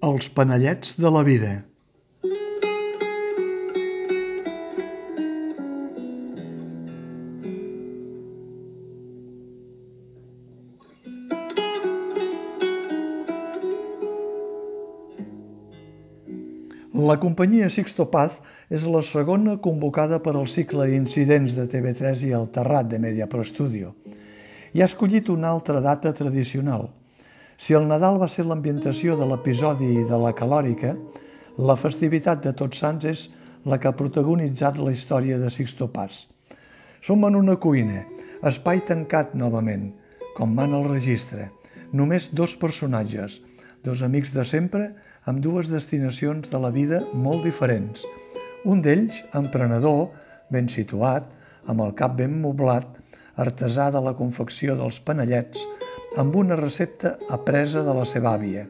Els panellets de la vida. La companyia Sixto Paz és la segona convocada per al cicle Incidents de TV3 i el Terrat de Mediapro Studio i ha escollit una altra data tradicional – si el Nadal va ser l'ambientació de l'episodi de la calòrica, la festivitat de Tots Sants és la que ha protagonitzat la història de Sixto Paz. Som en una cuina, espai tancat novament, com van al registre. Només dos personatges, dos amics de sempre, amb dues destinacions de la vida molt diferents. Un d'ells, emprenedor, ben situat, amb el cap ben moblat, artesà de la confecció dels panellets, amb una recepta apresa de la seva àvia.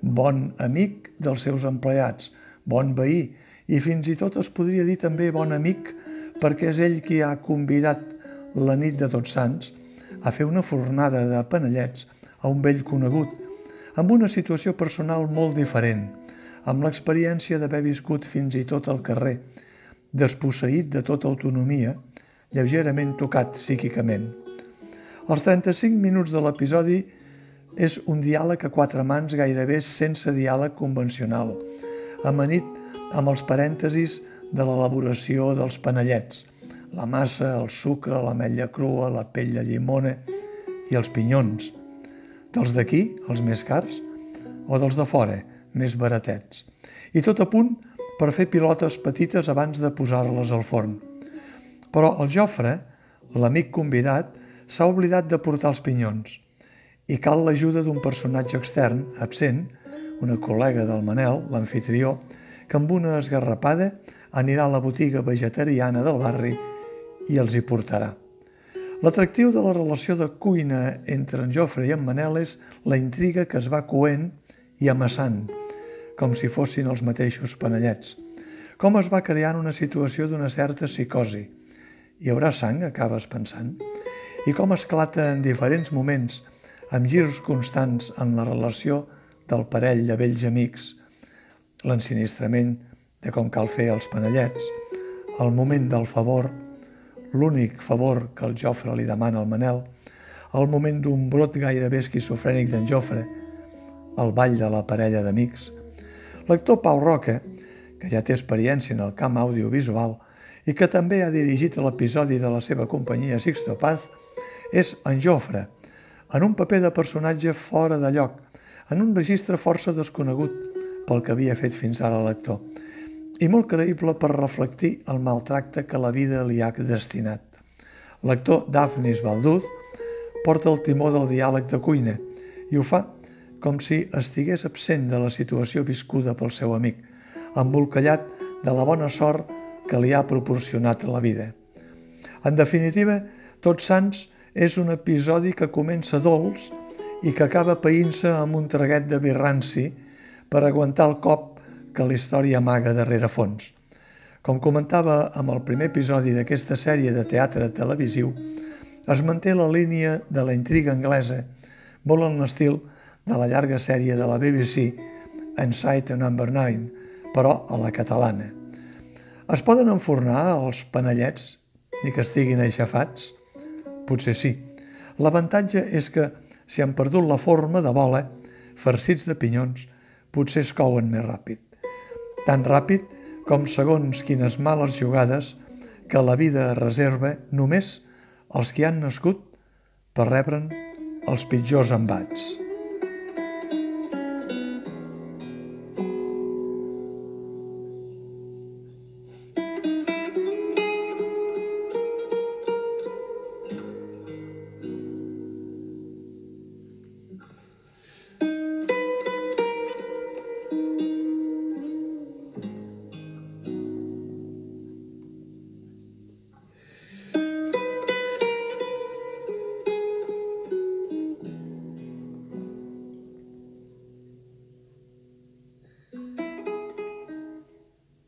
Bon amic dels seus empleats, bon veí i fins i tot es podria dir també bon amic perquè és ell qui ha convidat la nit de Tots Sants a fer una fornada de panellets a un vell conegut, amb una situació personal molt diferent, amb l'experiència d'haver viscut fins i tot al carrer, desposseït de tota autonomia, lleugerament tocat psíquicament. Els 35 minuts de l'episodi és un diàleg a quatre mans gairebé sense diàleg convencional, amanit amb els parèntesis de l'elaboració dels panellets, la massa, el sucre, l'ametlla crua, la pell de llimona i els pinyons. Dels d'aquí, els més cars, o dels de fora, més baratets. I tot a punt per fer pilotes petites abans de posar-les al forn. Però el Jofre, l'amic convidat, s'ha oblidat de portar els pinyons i cal l'ajuda d'un personatge extern, absent, una col·lega del Manel, l'anfitrió, que amb una esgarrapada anirà a la botiga vegetariana del barri i els hi portarà. L'atractiu de la relació de cuina entre en Jofre i en Manel és la intriga que es va coent i amassant, com si fossin els mateixos panellets. Com es va creant una situació d'una certa psicosi. Hi haurà sang, acabes pensant? I com esclata en diferents moments, amb girs constants en la relació del parell de vells amics, l'ensinistrament de com cal fer els panellets, el moment del favor, l'únic favor que el Jofre li demana al Manel, el moment d'un brot gairebé esquizofrènic d'en Jofre, el ball de la parella d'amics. L'actor Pau Roca, que ja té experiència en el camp audiovisual i que també ha dirigit l'episodi de la seva companyia Sixto Paz, és en Jofre, en un paper de personatge fora de lloc, en un registre força desconegut pel que havia fet fins ara l'actor, i molt creïble per reflectir el maltracte que la vida li ha destinat. L'actor Daphnis Balduz porta el timó del diàleg de cuina i ho fa com si estigués absent de la situació viscuda pel seu amic, embolcallat de la bona sort que li ha proporcionat la vida. En definitiva, Tots Sants és un episodi que comença dolç i que acaba païnt-se amb un traguet de birranci per aguantar el cop que la història amaga darrere fons. Com comentava amb el primer episodi d'aquesta sèrie de teatre televisiu, es manté la línia de la intriga anglesa, molt en l'estil de la llarga sèrie de la BBC Inside Number 9, però a la catalana. Es poden enfornar els panellets ni que estiguin aixafats? Potser sí. L'avantatge és que, si han perdut la forma de bola, farcits de pinyons, potser es couen més ràpid. Tan ràpid com segons quines males jugades que la vida reserva només els que han nascut per rebre'n els pitjors embats.